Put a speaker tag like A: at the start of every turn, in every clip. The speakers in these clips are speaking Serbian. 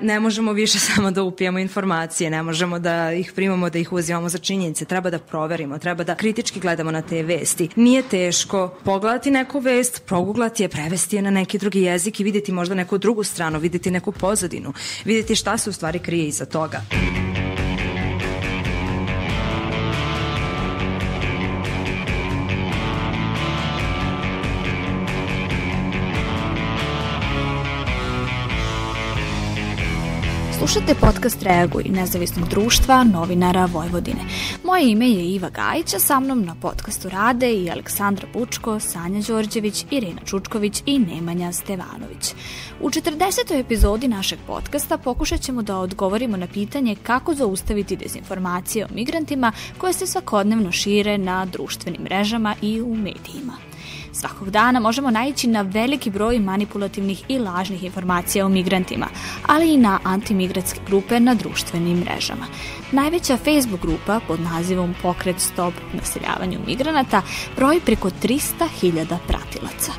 A: Ne možemo više samo da upijamo informacije, ne možemo da ih primamo, da ih uzimamo za činjenice, treba da proverimo, treba da kritički gledamo na te vesti. Nije teško pogledati neku vest, proguglati je, prevesti je na neki drugi jezik i videti možda neku drugu stranu, videti neku pozadinu, videti šta se u stvari krije iza toga.
B: Slušate podcast Reaguj nezavisnog društva novinara Vojvodine. Moje ime je Iva Gajić, a sa mnom na podcastu rade i Aleksandra Bučko, Sanja Đorđević, Irina Čučković i Nemanja Stevanović. U 40. epizodi našeg podcasta pokušat ćemo da odgovorimo na pitanje kako zaustaviti dezinformacije o migrantima koje se svakodnevno šire na društvenim mrežama i u medijima. Svakog dana možemo naći na veliki broj manipulativnih i lažnih informacija o migrantima, ali i na antimigratske grupe na društvenim mrežama. Najveća Facebook grupa pod nazivom Pokret Stop naseljavanju migranata broji preko 300.000 pratilaca.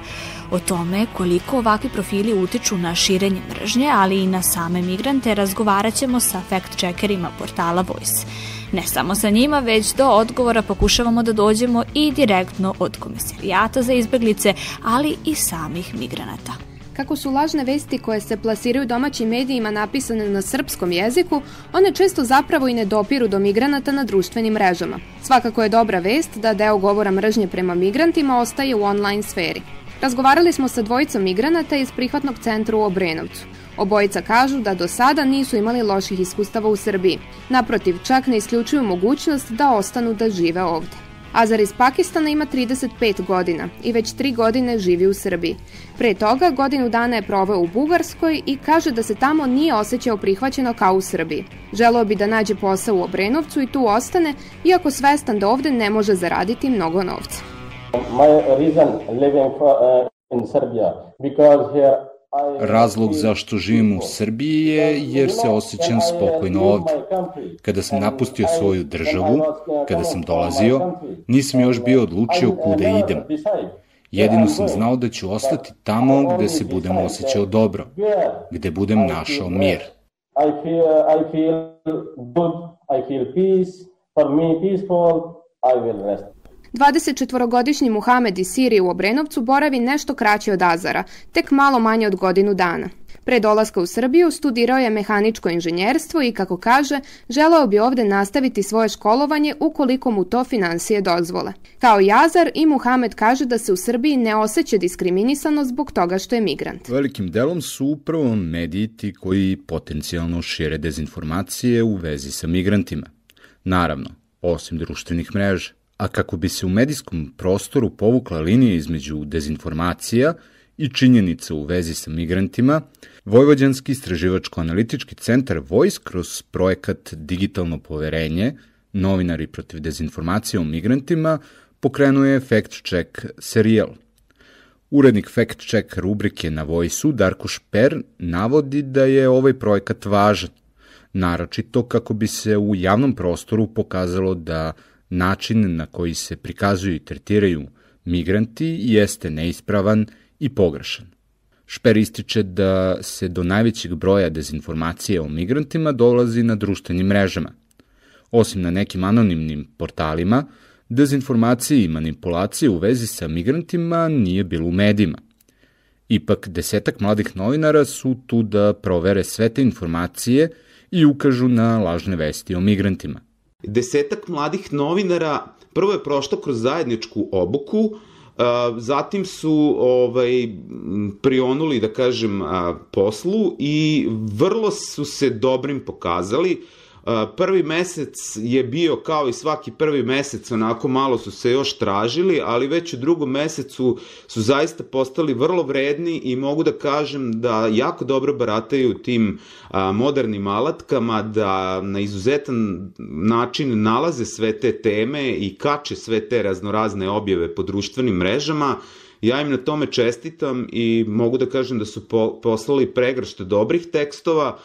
B: O tome koliko ovakvi profili utiču na širenje mržnje, ali i na same migrante, razgovarat ćemo sa fact-checkerima portala Voice. Ne samo sa njima, već do odgovora pokušavamo da dođemo i direktno od komisarijata za izbeglice, ali i samih migranata.
C: Kako su lažne vesti koje se plasiraju domaćim medijima napisane na srpskom jeziku, one često zapravo i ne dopiru do migranata na društvenim mrežama. Svakako je dobra vest da deo govora mržnje prema migrantima ostaje u online sferi. Razgovarali smo sa dvojicom migranata iz prihvatnog centra u Obrenovcu. Obojica kažu da do sada nisu imali loših iskustava u Srbiji. Naprotiv, čak ne isključuju mogućnost da ostanu da žive ovde. Azar iz Pakistana ima 35 godina i već tri godine živi u Srbiji. Pre toga godinu dana je proveo u Bugarskoj i kaže da se tamo nije osjećao prihvaćeno kao u Srbiji. Želeo bi da nađe posao u Obrenovcu i tu ostane, iako svestan da ovde ne može zaraditi mnogo novca.
D: My reason living for, uh, in Serbia because here
E: Razlog zašto živim u Srbiji je jer se osjećam spokojno ovde. Kada sam napustio svoju državu, kada sam dolazio, nisam još bio odlučio kuda idem. Jedino sam znao da ću ostati tamo gde se budem osjećao dobro, gde budem našao mir. I feel, I feel good, I feel peace, for me peaceful,
C: I will rest. 24-godišnji Muhamed iz Sirije u Obrenovcu boravi nešto kraće od Azara, tek malo manje od godinu dana. Pre dolaska u Srbiju studirao je mehaničko inženjerstvo i, kako kaže, želeo bi ovde nastaviti svoje školovanje ukoliko mu to financije dozvole. Kao Jazar i Muhamed kaže da se u Srbiji ne osjeća diskriminisano zbog toga što je migrant.
E: Velikim delom su upravo mediji ti koji potencijalno šire dezinformacije u vezi sa migrantima. Naravno, osim društvenih mreža a kako bi se u medijskom prostoru povukla linija između dezinformacija i činjenica u vezi sa migrantima, Vojvođanski istraživačko-analitički centar Voice kroz projekat Digitalno poverenje, novinari protiv dezinformacija o migrantima, pokrenuo je Fact Check serijal. Urednik Fact Check rubrike na Voice-u, Darko Šper, navodi da je ovaj projekat važan, naročito kako bi se u javnom prostoru pokazalo da način na koji se prikazuju i tretiraju migranti jeste neispravan i pogrešan. Šper ističe da se do najvećeg broja dezinformacije o migrantima dolazi na društvenim mrežama. Osim na nekim anonimnim portalima, dezinformacije i manipulacije u vezi sa migrantima nije bilo u medijima. Ipak, desetak mladih novinara su tu da provere sve te informacije i ukažu na lažne vesti o migrantima.
F: Desetak mladih novinara prvo je prošlo kroz zajedničku obuku, zatim su ovaj prionuli da kažem poslu i vrlo su se dobrim pokazali Prvi mesec je bio kao i svaki prvi mesec, onako malo su se još tražili, ali već u drugom mesecu su zaista postali vrlo vredni i mogu da kažem da jako dobro barataju tim modernim alatkama, da na izuzetan način nalaze sve te teme i kače sve te raznorazne objave po društvenim mrežama. Ja im na tome čestitam i mogu da kažem da su po, poslali pregršte dobrih tekstova,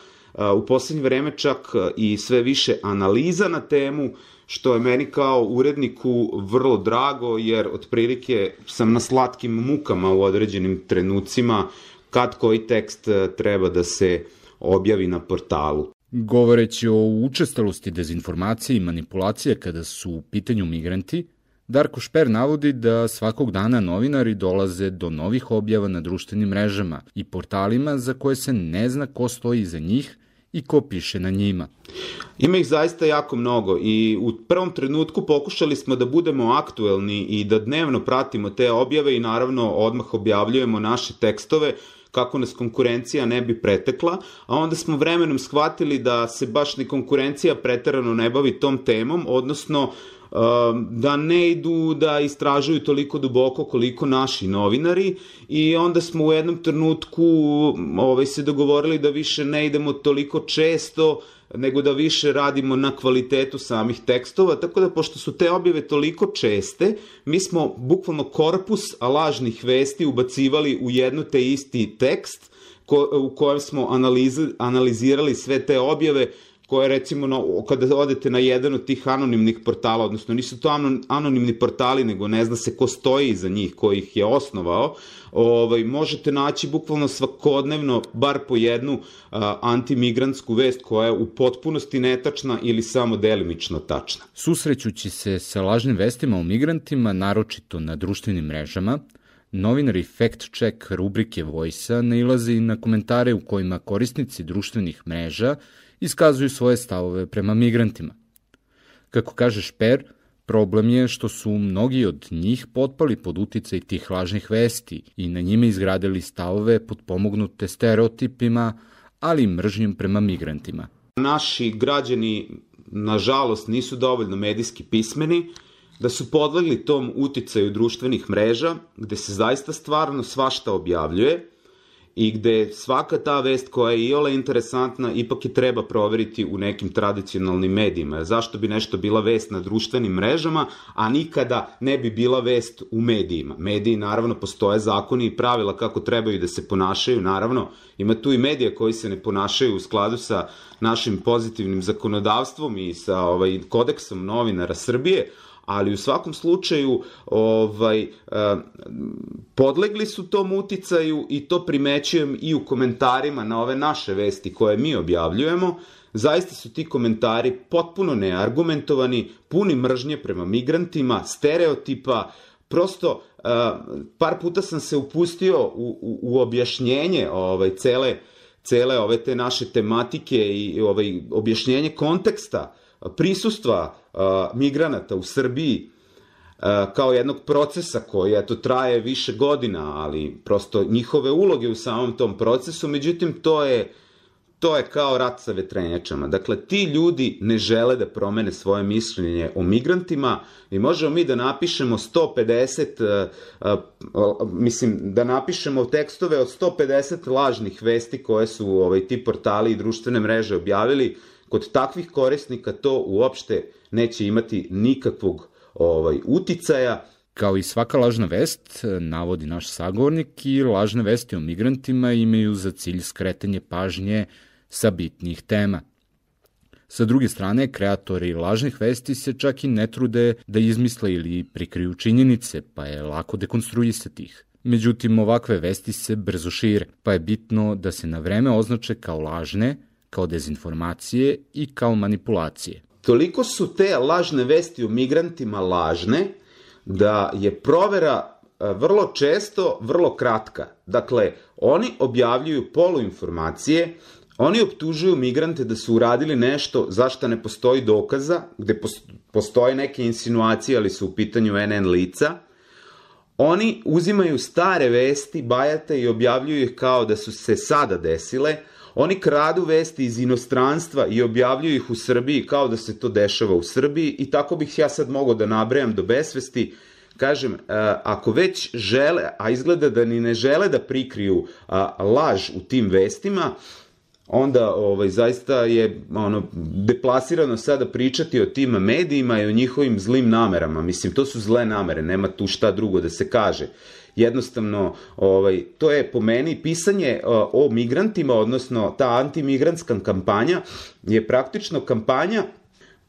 F: u poslednje vreme čak i sve više analiza na temu, što je meni kao uredniku vrlo drago, jer otprilike sam na slatkim mukama u određenim trenucima kad koji tekst treba da se objavi na portalu.
E: Govoreći o učestalosti dezinformacije i manipulacije kada su u pitanju migranti, Darko Šper navodi da svakog dana novinari dolaze do novih objava na društvenim mrežama i portalima za koje se ne zna ko stoji iza njih i ko piše na njima.
F: Ima ih zaista jako mnogo i u prvom trenutku pokušali smo da budemo aktuelni i da dnevno pratimo te objave i naravno odmah objavljujemo naše tekstove kako nas konkurencija ne bi pretekla, a onda smo vremenom shvatili da se baš ni konkurencija preterano ne bavi tom temom, odnosno da ne idu da istražuju toliko duboko koliko naši novinari i onda smo u jednom trenutku ovaj, se dogovorili da više ne idemo toliko često nego da više radimo na kvalitetu samih tekstova, tako da pošto su te objave toliko česte, mi smo bukvalno korpus lažnih vesti ubacivali u jednu te isti tekst ko, u kojem smo analiz, analizirali sve te objave koje recimo no, kada odete na jedan od tih anonimnih portala, odnosno nisu to anonimni portali, nego ne zna se ko stoji iza njih, ko ih je osnovao, ovaj, možete naći bukvalno svakodnevno bar po jednu a, antimigrantsku vest koja je u potpunosti netačna ili samo delimično tačna.
E: Susrećući se sa lažnim vestima o migrantima, naročito na društvenim mrežama, Novinari Fact Check rubrike Vojsa nailaze i na komentare u kojima korisnici društvenih mreža iskazuju svoje stavove prema migrantima. Kako kaže Šper, problem je što su mnogi od njih potpali pod uticaj tih lažnih vesti i na njime izgradili stavove podpomognute stereotipima, ali i mržnjom prema migrantima.
F: Naši građani, nažalost, nisu dovoljno medijski pismeni, da su podlegli tom uticaju društvenih mreža, gde se zaista stvarno svašta objavljuje, i gde svaka ta vest koja je iole interesantna ipak je treba proveriti u nekim tradicionalnim medijima. Zašto bi nešto bila vest na društvenim mrežama, a nikada ne bi bila vest u medijima? Mediji, naravno, postoje zakoni i pravila kako trebaju da se ponašaju, naravno, ima tu i medija koji se ne ponašaju u skladu sa našim pozitivnim zakonodavstvom i sa ovaj, kodeksom novinara Srbije, ali u svakom slučaju ovaj, podlegli su tom uticaju i to primećujem i u komentarima na ove naše vesti koje mi objavljujemo, zaista su ti komentari potpuno neargumentovani, puni mržnje prema migrantima, stereotipa, prosto par puta sam se upustio u, u, u objašnjenje ovaj cele cele ove te naše tematike i ovaj objašnjenje konteksta prisustva migranata u Srbiji kao jednog procesa koji eto traje više godina, ali prosto njihove uloge u samom tom procesu, međutim to je to je kao rat sa vetrenjačama. Dakle, ti ljudi ne žele da promene svoje mišljenje o migrantima i možemo mi da napišemo 150, uh, uh, mislim, da napišemo tekstove od 150 lažnih vesti koje su ovaj, ti portali i društvene mreže objavili, kod takvih korisnika to uopšte neće imati nikakvog ovaj uticaja.
E: Kao i svaka lažna vest, navodi naš sagovornik, i lažne vesti o migrantima imaju za cilj skretanje pažnje sa bitnih tema. Sa druge strane, kreatori lažnih vesti se čak i ne trude da izmisle ili prikriju činjenice, pa je lako dekonstruisati ih. Međutim, ovakve vesti se brzo šire, pa je bitno da se na vreme označe kao lažne, kao dezinformacije i kao manipulacije.
F: Toliko su te lažne vesti o migrantima lažne da je provera e, vrlo često vrlo kratka. Dakle, oni objavljuju poluinformacije, oni optužuju migrante da su uradili nešto zašto ne postoji dokaza, gde postoje neke insinuacije, ali su u pitanju NN lica. Oni uzimaju stare vesti, bajate i objavljuju ih kao da su se sada desile, Oni kradu vesti iz inostranstva i objavljuju ih u Srbiji kao da se to dešava u Srbiji i tako bih ja sad mogao da nabrajam do besvesti. Kažem, e, ako već žele, a izgleda da ni ne žele da prikriju laž u tim vestima, onda ovaj zaista je ono deplasirano sada pričati o tim medijima i o njihovim zlim namerama. Mislim to su zle namere, nema tu šta drugo da se kaže jednostavno ovaj to je po meni pisanje o migrantima odnosno ta antimigrantska kampanja je praktično kampanja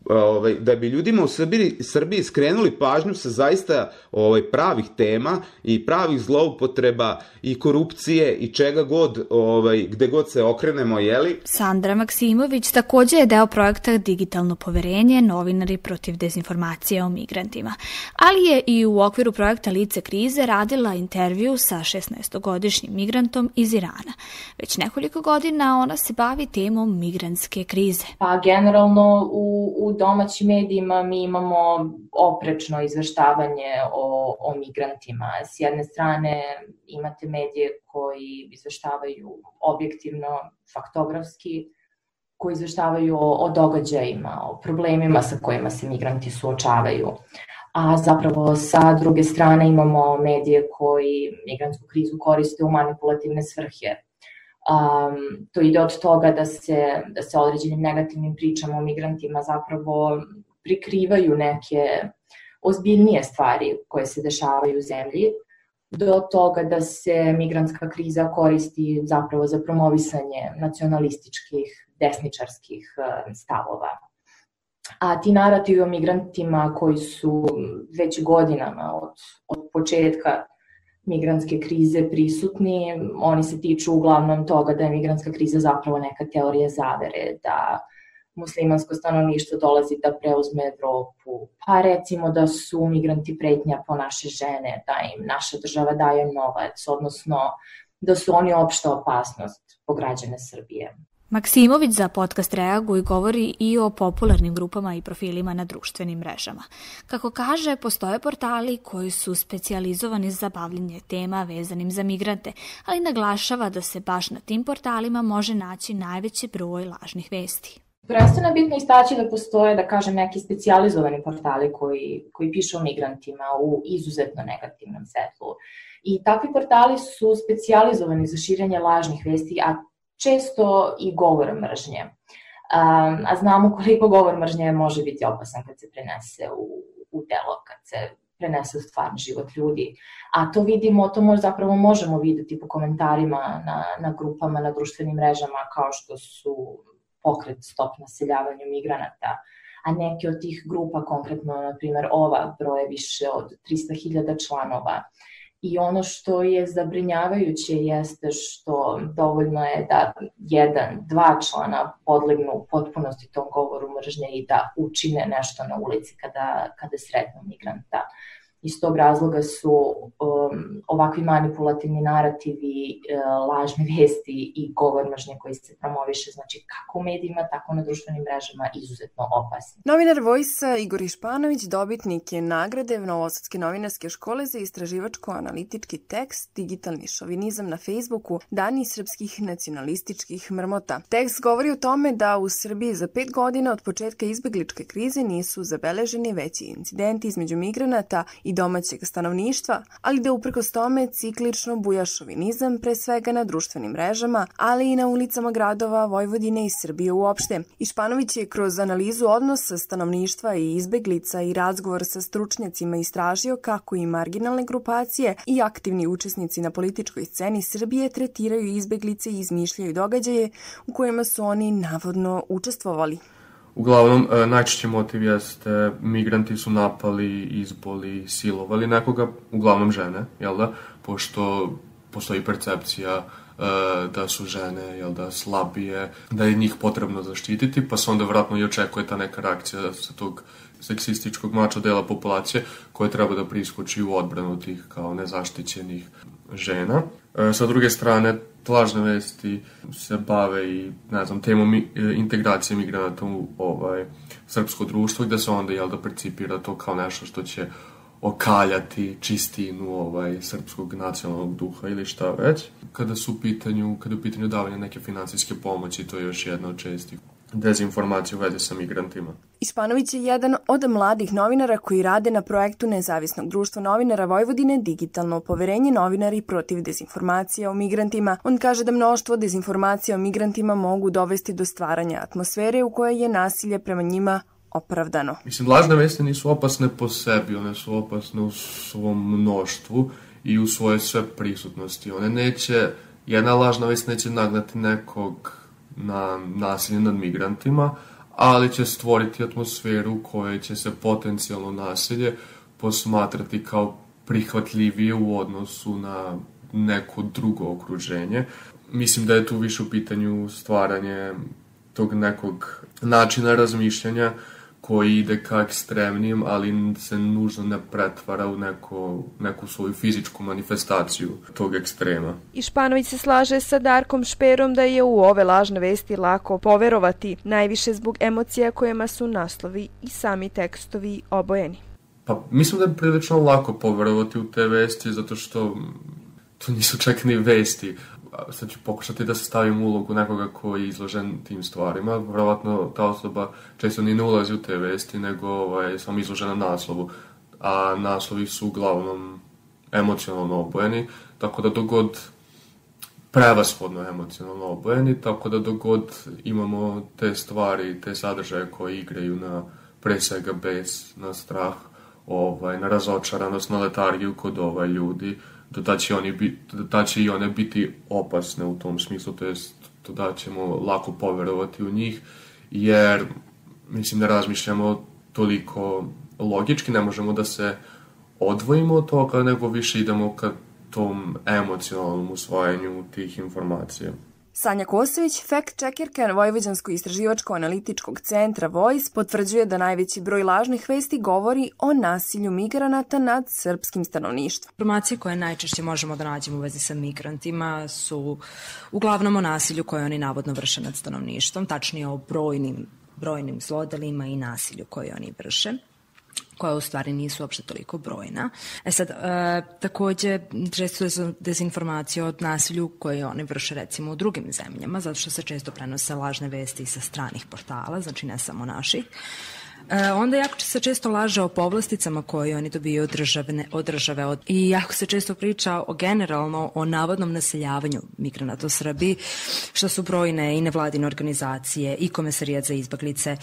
F: ovaj, da bi ljudima u Srbiji, Srbiji skrenuli pažnju sa zaista ovaj, pravih tema i pravih zloupotreba i korupcije i čega god, ovaj, gde god se okrenemo, jeli?
B: Sandra Maksimović takođe je deo projekta Digitalno poverenje, novinari protiv dezinformacije o migrantima. Ali je i u okviru projekta Lice krize radila intervju sa 16-godišnjim migrantom iz Irana. Već nekoliko godina ona se bavi temom migrantske krize.
G: Pa generalno u, u domaćim medijima mi imamo oprečno izveštavanje o, o migrantima. S jedne strane imate medije koji izveštavaju objektivno, faktografski, koji izveštavaju o, o događajima, o problemima sa kojima se migranti suočavaju. A zapravo sa druge strane imamo medije koji migrantsku krizu koriste u manipulativne svrhe Um, to ide od toga da se, da se određenim negativnim pričama o migrantima zapravo prikrivaju neke ozbiljnije stvari koje se dešavaju u zemlji, do toga da se migrantska kriza koristi zapravo za promovisanje nacionalističkih, desničarskih stavova. A ti narativi o migrantima koji su već godinama od, od početka migrantske krize prisutni. Oni se tiču uglavnom toga da je migrantska kriza zapravo neka teorija zavere, da muslimansko stanovništvo dolazi da preuzme Evropu, pa recimo da su migranti pretnja po naše žene, da im naša država daje novac, odnosno da su oni opšta opasnost po građane Srbije.
B: Maksimović za podcast Reaguj govori i o popularnim grupama i profilima na društvenim mrežama. Kako kaže, postoje portali koji su specijalizovani za bavljenje tema vezanim za migrante, ali naglašava da se baš na tim portalima može naći najveći broj lažnih vesti.
G: Prvenstveno je bitno istaći da postoje, da kažem, neki specijalizovani portali koji, koji pišu o migrantima u izuzetno negativnom svetlu. I takvi portali su specijalizovani za širenje lažnih vesti, a često i govor mržnje. Um, a znamo koliko govor mržnje može biti opasan kad se prenese u, u delo, kad se prenese u stvarni život ljudi. A to vidimo, to možda zapravo možemo videti po komentarima na, na grupama, na društvenim mrežama, kao što su pokret stop naseljavanju migranata, a neke od tih grupa, konkretno, na primer, ova broje više od 300.000 članova, I ono što je zabrinjavajuće jeste što dovoljno je da jedan, dva člana podlegnu u potpunosti tom govoru mržnje i da učine nešto na ulici kada, kada sretnu migranta. Iz tog razloga su um, ovakvi manipulativni narativi, uh, lažne vesti i govor mržnje koji se promoviše, znači kako u medijima, tako na društvenim mrežama, izuzetno opasni.
H: Novinar Vojsa Igor Išpanović dobitnik je nagrade Novosadske novinarske škole za istraživačko-analitički tekst Digitalni šovinizam na Facebooku Dani srpskih nacionalističkih mrmota. Tekst govori o tome da u Srbiji za pet godina od početka izbegličke krize nisu zabeleženi veći incidenti između migranata i domaćeg stanovništva, ali da uprkos tome ciklično buja šovinizam pre svega na društvenim mrežama, ali i na ulicama gradova Vojvodine i Srbije uopšte. Išpanović je kroz analizu odnosa stanovništva i izbeglica i razgovor sa stručnjacima istražio kako i marginalne grupacije i aktivni učesnici na političkoj sceni Srbije tretiraju izbeglice i izmišljaju događaje u kojima su oni navodno učestvovali.
I: Uglavnom, e, najčešći motiv jeste migranti su napali, izboli, silovali nekoga, uglavnom žene, jel da? Pošto postoji percepcija e, da su žene, jel da, slabije, da je njih potrebno zaštititi, pa se onda vratno i očekuje ta neka reakcija sa tog seksističkog mača dela populacije koja treba da priskoči u odbranu tih kao nezaštićenih žena. E, sa druge strane, lažne vesti se bave i, ne znam, temom e, integracije migranata u ovaj, srpsko društvo, gde se onda, jel da, percipira to kao nešto što će okaljati čistinu ovaj, srpskog nacionalnog duha ili šta već. Kada su u pitanju, kada je u pitanju davanja neke finansijske pomoći, to je još jedna od čestih dezinformacije u vezi sa migrantima.
H: Ispanović je jedan od mladih novinara koji rade na projektu Nezavisnog društva novinara Vojvodine Digitalno poverenje novinari protiv dezinformacija o migrantima. On kaže da mnoštvo dezinformacija o migrantima mogu dovesti do stvaranja atmosfere u kojoj je nasilje prema njima opravdano.
I: Mislim, lažne vesti nisu opasne po sebi, one su opasne u svom mnoštvu i u svoje sve prisutnosti. One neće, jedna lažna vest neće nagnati nekog na nasilje nad migrantima, ali će stvoriti atmosferu u kojoj će se potencijalno nasilje posmatrati kao prihvatljivije u odnosu na neko drugo okruženje. Mislim da je tu više u pitanju stvaranje tog nekog načina razmišljanja koji ide ka ekstremnim, ali se nužno ne pretvara u neko, neku svoju fizičku manifestaciju tog ekstrema.
J: I Španović se slaže sa Darkom Šperom da je u ove lažne vesti lako poverovati, najviše zbog emocija kojima su naslovi i sami tekstovi obojeni.
I: Pa mislim da je prilično lako poverovati u te vesti, zato što to nisu čak ni vesti sad ću pokušati da se stavim ulogu nekoga koji je izložen tim stvarima. Vrlovatno ta osoba često ni ne ulazi u te vesti, nego ovaj, sam izložena naslovu. A naslovi su uglavnom emocionalno obojeni, tako da dogod prevashodno emocionalno obojeni, tako da dogod imamo te stvari, te sadržaje koje igraju na pre svega bes, na strah, ovaj, na razočaranost, na letargiju kod ovaj ljudi, da će, oni biti, da će i one biti opasne u tom smislu, to jest da ćemo lako poverovati u njih, jer mislim da razmišljamo toliko logički, ne možemo da se odvojimo od toga, nego više idemo ka tom emocionalnom usvajanju tih informacija.
H: Sanja Kosović, fact-checkerka Vojvođansko-istraživačko-analitičkog centra Voice, potvrđuje da najveći broj lažnih vesti govori o nasilju migranata nad srpskim stanovništvom.
A: Informacije koje najčešće možemo da nađemo u vezi sa migrantima su uglavnom o nasilju koje oni navodno vrše nad stanovništvom, tačnije o brojnim brojnim zlodelima i nasilju koje oni vrše koja u stvari nisu uopšte toliko brojna. E sad, e, takođe, često su dezinformacije od nasilju koje oni vrše recimo u drugim zemljama, zato što se često prenose lažne vesti sa stranih portala, znači ne samo naših. E, onda jako se često laže o povlasticama koje oni dobiju od države, od države od, i jako se često priča o generalno o navodnom naseljavanju migranata u Srbiji, što su brojne i nevladine organizacije i komesarijat za izbaglice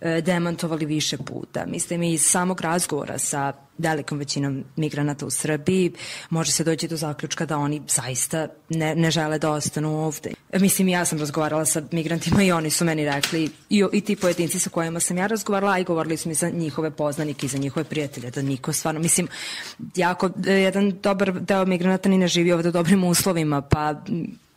A: E, demantovali više puta. Mislim, iz samog razgovora sa velikom većinom migranata u Srbiji može se doći do zaključka da oni zaista ne, ne žele da ostanu ovde. Mislim, ja sam razgovarala sa migrantima i oni su meni rekli, i, i ti pojedinci sa kojima sam ja razgovarala, a i govorili su mi za njihove poznanike i za njihove prijatelje, da niko stvarno, mislim, jako, e, jedan dobar deo migranata ni ne živi ovde u dobrim uslovima, pa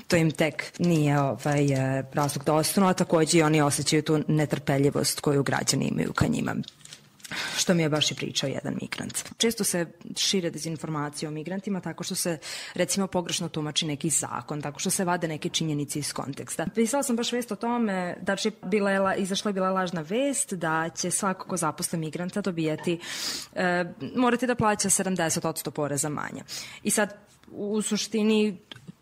A: to im tek nije ovaj, e, razlog da ostanu, a takođe i oni osjećaju tu netrpeljivost koju građani imaju ka njima što mi je baš i pričao jedan migrant. Često se šire dezinformacije o migrantima tako što se recimo pogrešno tumači neki zakon, tako što se vade neke činjenice iz konteksta. Pisala sam baš vest o tome da će bila je, izašla je bila lažna vest da će svako ko zaposle migranta dobijati, e, morati da plaća 70% poreza manje. I sad u suštini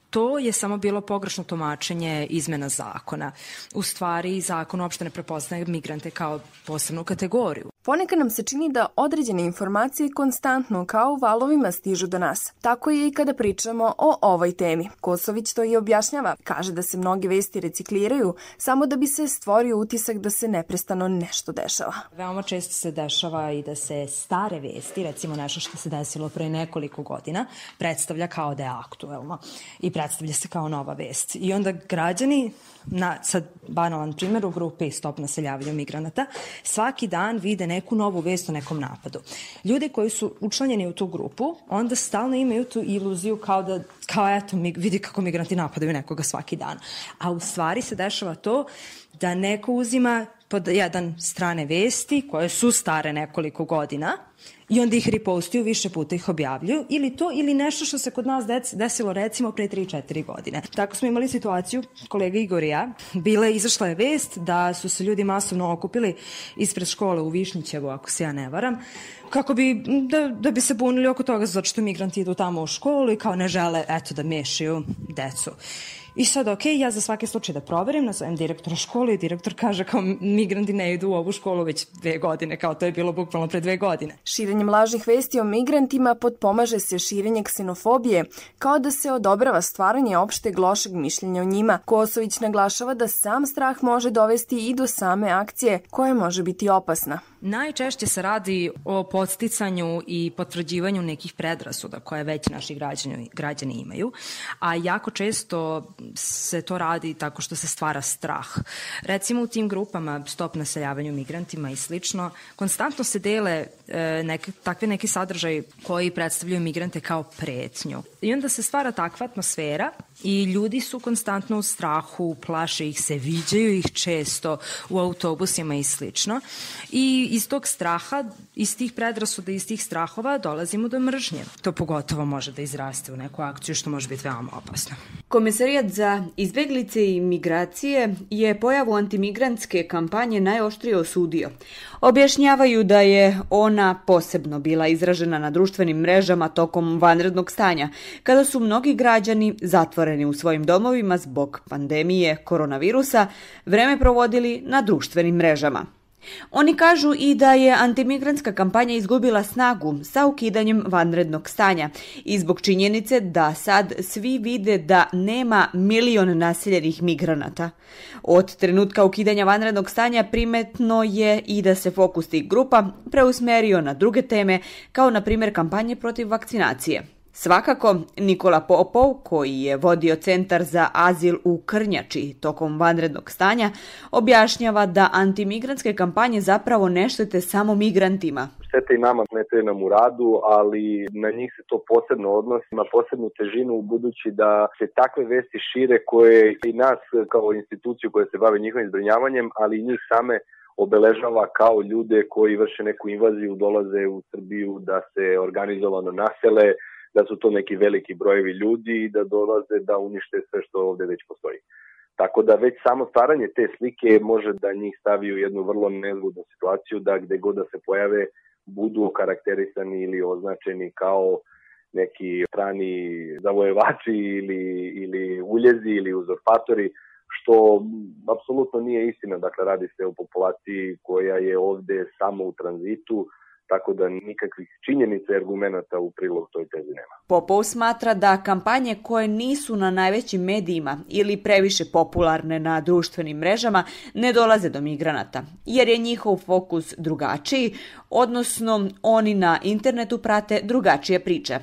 A: to je samo bilo pogrešno tumačenje izmena zakona. U stvari, zakon uopšte ne prepoznaje migrante kao posebnu kategoriju.
H: Ponekad nam se čini da određene informacije konstantno kao valovima stižu do nas. Tako je i kada pričamo o ovoj temi. Kosović to i objašnjava. Kaže da se mnoge vesti recikliraju samo da bi se stvorio utisak da se neprestano nešto dešava.
A: Veoma često se dešava i da se stare vesti, recimo nešto što se desilo pre nekoliko godina, predstavlja kao da je aktuelno i predstavlja se kao nova vest. I onda građani na, sad banalan primjer u grupi Stop naseljavanju migranata, svaki dan vide neku novu vest o nekom napadu. Ljudi koji su učlanjeni u tu grupu, onda stalno imaju tu iluziju kao da, kao eto, vidi kako migranti napadaju nekoga svaki dan. A u stvari se dešava to da neko uzima pod jedan strane vesti koje su stare nekoliko godina i onda ih repostuju, više puta ih objavljuju, ili to, ili nešto što se kod nas desilo recimo pre 3-4 godine. Tako smo imali situaciju, kolega Igor i ja, bila je, izašla je vest da su se ljudi masovno okupili ispred škole u Višnjićevu, ako se ja ne varam, kako bi, da, da bi se bunili oko toga zato što migranti idu tamo u školu i kao ne žele, eto, da mešaju decu. I sad, ok, ja za svaki slučaj da proverim, nazovem direktora škole i direktor kaže kao migranti ne idu u ovu školu već dve godine, kao to je bilo bukvalno pre dve godine.
H: Širenjem lažnih vesti o migrantima potpomaže se širenje ksenofobije, kao da se odobrava stvaranje opšteg lošeg mišljenja o njima. Kosović naglašava da sam strah može dovesti i do same akcije, koja može biti opasna.
A: Najčešće se radi o podsticanju i potvrđivanju nekih predrasuda koje već naši građani, građani imaju, a jako često se to radi tako što se stvara strah. Recimo u tim grupama stop naseljavanju migrantima i slično, konstantno se dele e, neke, takve neki sadržaj koji predstavljaju migrante kao pretnju. I onda se stvara takva atmosfera i ljudi su konstantno u strahu, plaše ih se, viđaju ih često u autobusima i slično. I iz tog straha, iz tih predrasuda, iz tih strahova dolazimo do mržnje. To pogotovo može da izraste u neku akciju što može biti veoma opasno.
K: Komisarijat za izbeglice i migracije je pojavu antimigrantske kampanje najoštrije osudio. Objašnjavaju da je ona posebno bila izražena na društvenim mrežama tokom vanrednog stanja, kada su mnogi građani zatvoreni u svojim domovima zbog pandemije koronavirusa, vreme provodili na društvenim mrežama. Oni kažu i da je antimigrantska kampanja izgubila snagu sa ukidanjem vanrednog stanja i zbog činjenice da sad svi vide da nema milion naseljenih migranata. Od trenutka ukidanja vanrednog stanja primetno je i da se fokus tih grupa preusmerio na druge teme, kao na primjer kampanje protiv vakcinacije. Svakako, Nikola Popov, koji je vodio Centar za azil u Krnjači tokom vanrednog stanja, objašnjava da antimigrantske kampanje zapravo ne štete samo migrantima.
L: Štete i nama, smete nam u radu, ali na njih se to posebno odnosi, ima posebnu težinu budući da se takve vesti šire koje i nas kao instituciju koja se bave njihovim zbrinjavanjem, ali i njih same obeležava kao ljude koji vrše neku invaziju, dolaze u Srbiju da se organizovano nasele, da su to neki veliki brojevi ljudi i da dolaze da unište sve što ovde već postoji. Tako da već samo stvaranje te slike može da njih stavi u jednu vrlo nezgodnu situaciju da gde god da se pojave budu okarakterisani ili označeni kao neki strani zavojevači ili, ili uljezi ili uzorpatori, što apsolutno nije istina. Dakle, radi se o populaciji koja je ovde samo u tranzitu, tako da nikakvih činjenica i argumenta u prilog toj tezi nema.
K: Popov smatra da kampanje koje nisu na najvećim medijima ili previše popularne na društvenim mrežama ne dolaze do migranata, jer je njihov fokus drugačiji, odnosno oni na internetu prate drugačije priče.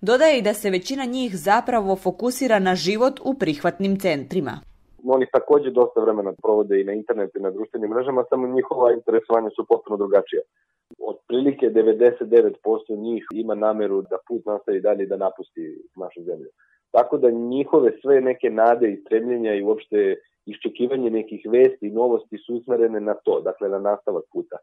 K: Dodaje i da se većina njih zapravo fokusira na život u prihvatnim centrima
L: oni takođe dosta vremena provode i na internetu i na društvenim mrežama, samo njihova interesovanja su potpuno drugačija otprilike 99% njih ima nameru da put nastavi dalje da napusti našu zemlju. Tako da njihove sve neke nade i stremljenja i uopšte iščekivanje nekih vesti i novosti su usmerene na to, dakle na nastavak puta.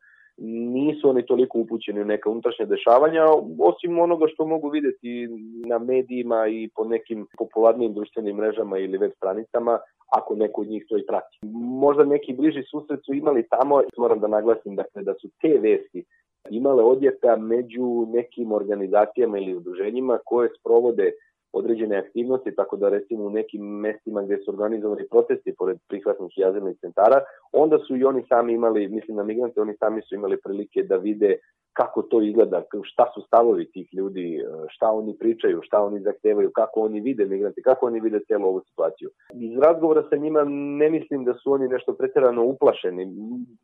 L: Nisu oni toliko upućeni u neka unutrašnja dešavanja, osim onoga što mogu videti na medijima i po nekim popularnim društvenim mrežama ili web stranicama, ako neko od njih to i prati. Možda neki bliži susret su imali tamo, moram da naglasim dakle, da su te vesti imale odjeka među nekim organizacijama ili udruženjima koje sprovode određene aktivnosti, tako da recimo u nekim mestima gde su organizovani protesti pored prihvatnih i centara, onda su i oni sami imali, mislim na migrante, oni sami su imali prilike da vide kako to izgleda, šta su stavovi tih ljudi, e, šta oni pričaju, šta oni zahtevaju, kako oni vide migranti, kako oni vide celu ovu situaciju. Iz razgovora sa njima ne mislim da su oni nešto pretjerano uplašeni,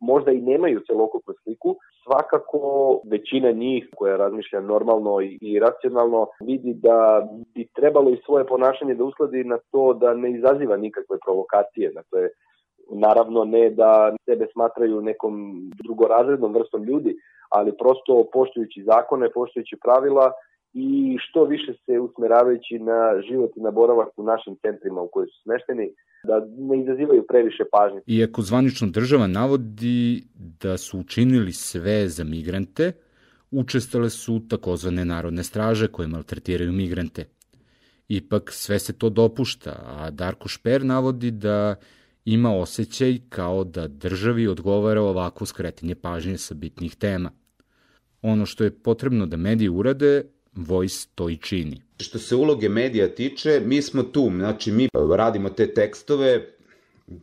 L: možda i nemaju celokupnu sliku, svakako većina njih koja razmišlja normalno i racionalno vidi da bi trebalo i svoje ponašanje da uskladi na to da ne izaziva nikakve provokacije, dakle naravno ne da sebe smatraju nekom drugorazrednom vrstom ljudi, ali prosto poštujući zakone, poštujući pravila i što više se usmeravajući na život i na boravak u našim centrima u kojoj su smešteni, da ne izazivaju previše pažnje.
E: Iako zvanično država navodi da su učinili sve za migrante, učestale su takozvane narodne straže koje maltretiraju migrante. Ipak sve se to dopušta, a Darko Šper navodi da ima osjećaj kao da državi odgovara ovako skretinje pažnje sa bitnih tema. Ono što je potrebno da mediji urade, Voice to i čini.
F: Što se uloge medija tiče, mi smo tu, znači mi radimo te tekstove,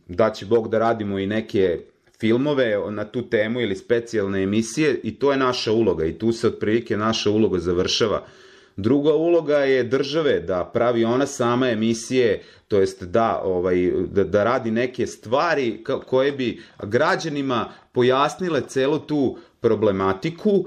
F: da će Bog da radimo i neke filmove na tu temu ili specijalne emisije i to je naša uloga i tu se otprilike naša uloga završava. Druga uloga je države da pravi ona sama emisije, to jest da, ovaj, da, da radi neke stvari koje bi građanima pojasnile celu tu problematiku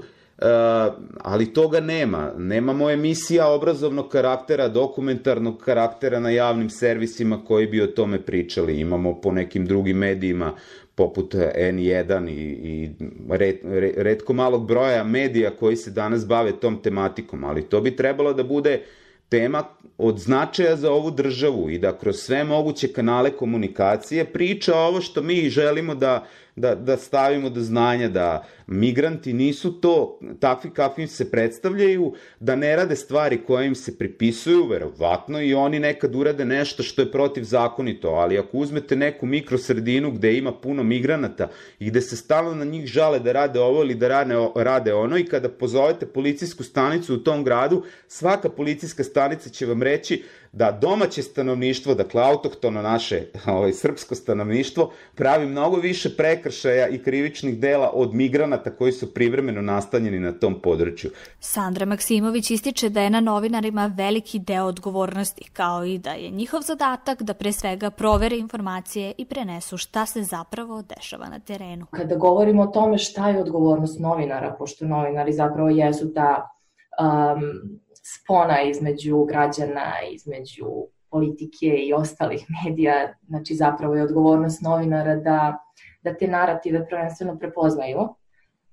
F: ali toga nema. Nemamo emisija obrazovnog karaktera, dokumentarnog karaktera na javnim servisima koji bi o tome pričali. Imamo po nekim drugim medijima poput N1 i, i red, redko malog broja medija koji se danas bave tom tematikom, ali to bi trebalo da bude tema od značaja za ovu državu i da kroz sve moguće kanale komunikacije priča ovo što mi želimo da da, da stavimo do znanja da migranti nisu to takvi kakvim se predstavljaju, da ne rade stvari koje im se pripisuju, verovatno, i oni nekad urade nešto što je protivzakonito, ali ako uzmete neku mikrosredinu gde ima puno migranata i gde se stalno na njih žale da rade ovo ili da rade, rade ono i kada pozovete policijsku stanicu u tom gradu, svaka policijska stanica će vam reći da domaće stanovništvo, dakle autohtono naše ovaj, srpsko stanovništvo, pravi mnogo više prekršaja i krivičnih dela od migranata koji su privremeno nastanjeni na tom području.
B: Sandra Maksimović ističe da je na novinarima veliki deo odgovornosti, kao i da je njihov zadatak da pre svega provere informacije i prenesu šta se zapravo dešava na terenu.
G: Kada govorimo o tome šta je odgovornost novinara, pošto novinari zapravo jesu ta um, spona između građana, između politike i ostalih medija, znači zapravo je odgovornost novinara da, da te narative prvenstveno prepoznaju,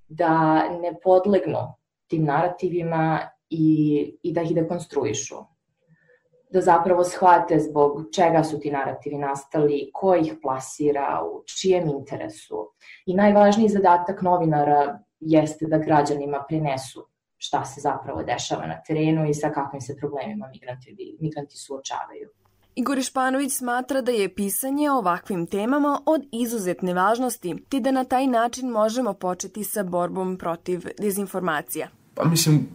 G: da ne podlegnu tim narativima i, i da ih dekonstruišu. Da zapravo shvate zbog čega su ti narativi nastali, ko ih plasira, u čijem interesu. I najvažniji zadatak novinara jeste da građanima prenesu šta se zapravo dešava na terenu i sa kakvim se problemima migranti, migranti suočavaju.
H: Igor Španović smatra da je pisanje o ovakvim temama od izuzetne važnosti, ti da na taj način možemo početi sa borbom protiv dezinformacija.
I: Pa mislim,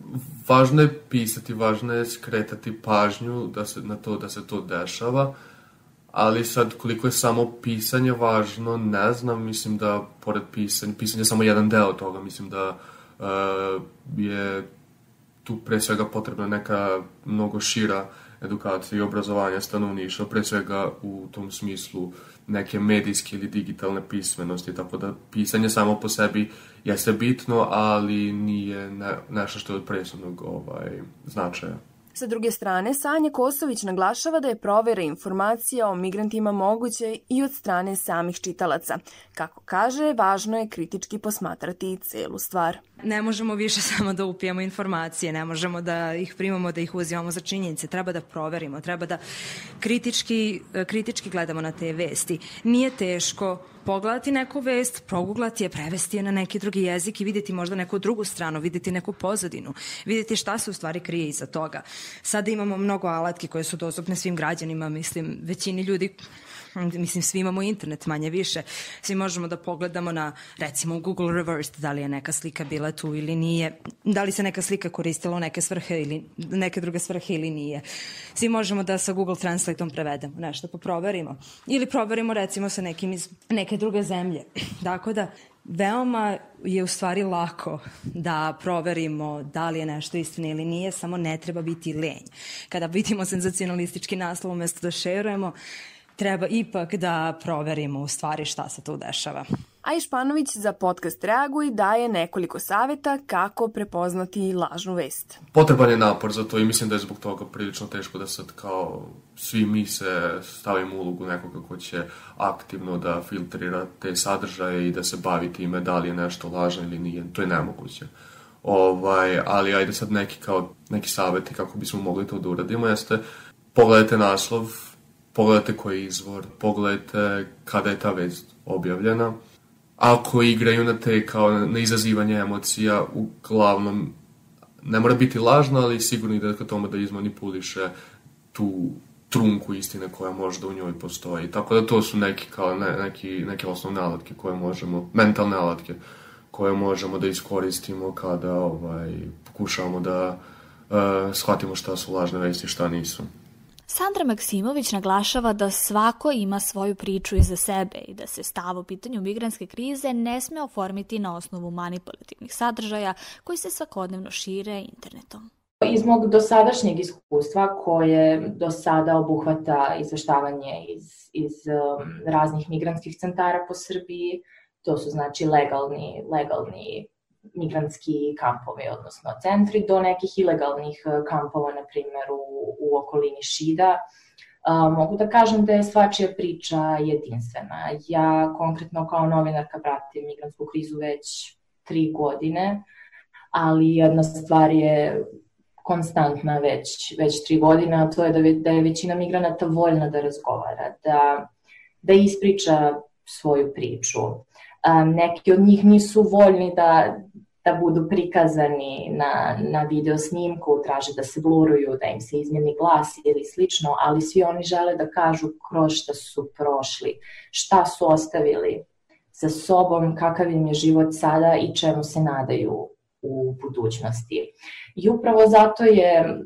I: važno je pisati, važno je skretati pažnju da se, na to da se to dešava, ali sad koliko je samo pisanje važno, ne znam, mislim da pored pisanja, pisanje je samo jedan deo toga, mislim da uh, uh, je tu pre svega potrebna neka mnogo šira edukacija i obrazovanja stanovništva, pre svega u tom smislu neke medijske ili digitalne pismenosti, tako da pisanje samo po sebi jeste bitno, ali nije ne, nešto što je od presudnog ovaj, značaja.
H: Sa druge strane, Sanja Kosović naglašava da je provera informacija o migrantima moguće i od strane samih čitalaca. Kako kaže, važno je kritički posmatrati celu stvar.
A: Ne možemo više samo da upijamo informacije, ne možemo da ih primamo, da ih uzimamo za činjenice. Treba da proverimo, treba da kritički, kritički gledamo na te vesti. Nije teško pogledati neku vest, proguglati je, prevesti je na neki drugi jezik i videti možda neku drugu stranu, videti neku pozadinu, videti šta se u stvari krije iza toga. Sada imamo mnogo alatki koje su dostupne svim građanima, mislim, većini ljudi mislim svi imamo internet manje više, svi možemo da pogledamo na recimo Google Reversed da li je neka slika bila tu ili nije, da li se neka slika koristila u neke svrhe ili neke druge svrhe ili nije. Svi možemo da sa Google Translateom prevedemo nešto, pa proverimo. Ili proverimo recimo sa nekim iz neke druge zemlje. Dakle da veoma je u stvari lako da proverimo da li je nešto istina ili nije, samo ne treba biti lenj. Kada vidimo senzacionalistički naslov umesto da šerujemo, treba ipak da proverimo u stvari šta se tu dešava.
H: A Išpanović za podcast Reaguj daje nekoliko saveta kako prepoznati lažnu vest.
I: Potreban je napor za to i mislim da je zbog toga prilično teško da sad kao svi mi se stavimo u ulogu nekoga ko će aktivno da filtrira te sadržaje i da se bavi time da li je nešto lažno ili nije. To je nemoguće. Ovaj, ali ajde sad neki kao neki saveti kako bismo mogli to da uradimo jeste pogledajte naslov, pogledajte koji je izvor, pogledajte kada je ta vest objavljena. Ako igraju na te kao na izazivanje emocija, uglavnom ne mora biti lažna, ali sigurno ide ka tome da izmanipuliše tu trunku istine koja možda u njoj postoji. Tako da to su neki, kao ne, neki, neke osnovne alatke koje možemo, mentalne alatke koje možemo da iskoristimo kada ovaj, pokušavamo da uh, shvatimo šta su lažne vesti, šta nisu.
B: Sandra Maksimović naglašava da svako ima svoju priču iza sebe i da se stav u pitanju migranske krize ne sme oformiti na osnovu manipulativnih sadržaja koji se svakodnevno šire internetom.
G: Iz mog dosadašnjeg iskustva koje do sada obuhvata izveštavanje iz, iz um, raznih migrantskih centara po Srbiji, to su znači legalni, legalni migrantski kampovi, odnosno centri, do nekih ilegalnih kampova, na primjer u, u okolini Šida. Uh, mogu da kažem da je svačija priča jedinstvena. Ja konkretno kao novinarka pratim migrantsku krizu već tri godine, ali jedna stvar je konstantna već, već tri godine, a to je da, da je većina migranata voljna da razgovara, da, da ispriča svoju priču. Um, neki od njih nisu voljni da, da budu prikazani na, na video snimku, traže da se bluruju, da im se izmjeni glas ili slično, ali svi oni žele da kažu kroz šta su prošli, šta su ostavili sa sobom, kakav im je život sada i čemu se nadaju u budućnosti. I upravo zato je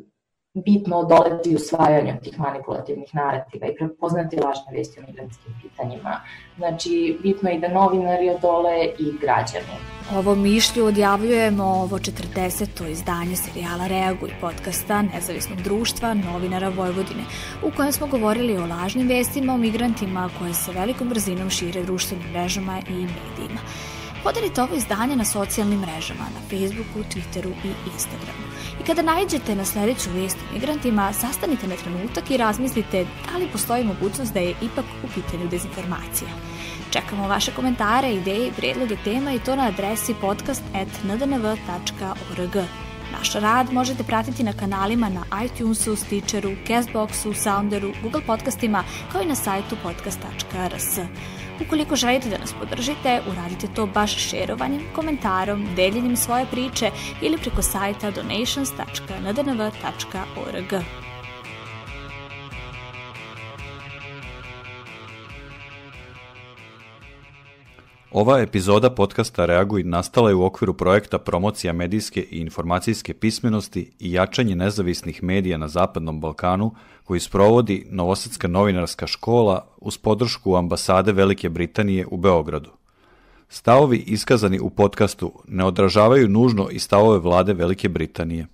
G: bitno odoleti usvajanju tih manipulativnih narativa i prepoznati lažne vesti o migrantskim pitanjima. Znači, bitno je i da novinari odole i građani.
B: Ovo mišlju odjavljujemo ovo 40. izdanje serijala Reaguj podcasta Nezavisnog društva novinara Vojvodine, u kojem smo govorili o lažnim vestima o migrantima koje se velikom brzinom šire društvenim mrežama i medijima. Podelite ovo izdanje na socijalnim mrežama, na Facebooku, Twitteru i Instagramu. I kada najđete na sledeću vest o migrantima, sastanite na trenutak i razmislite da li postoji mogućnost da je ipak u pitanju dezinformacija. Čekamo vaše komentare, ideje i predloge tema i to na adresi podcast.ndnv.org. Naš rad možete pratiti na kanalima na iTunesu, Stitcheru, Castboxu, Sounderu, Google podcastima, kao i na sajtu podcast.rs. Ukoliko želite da nas podržite, uradite to baš šerovanjem, komentarom, deljenjem svoje priče ili preko sajta donations.ndnv.org.
E: Ova epizoda podcasta Reaguj nastala je u okviru projekta Promocija medijske i informacijske pismenosti i jačanje nezavisnih medija na Zapadnom Balkanu koji sprovodi Novosadska novinarska škola uz podršku ambasade Velike Britanije u Beogradu. Stavovi iskazani u podcastu ne odražavaju nužno i stavove vlade Velike Britanije.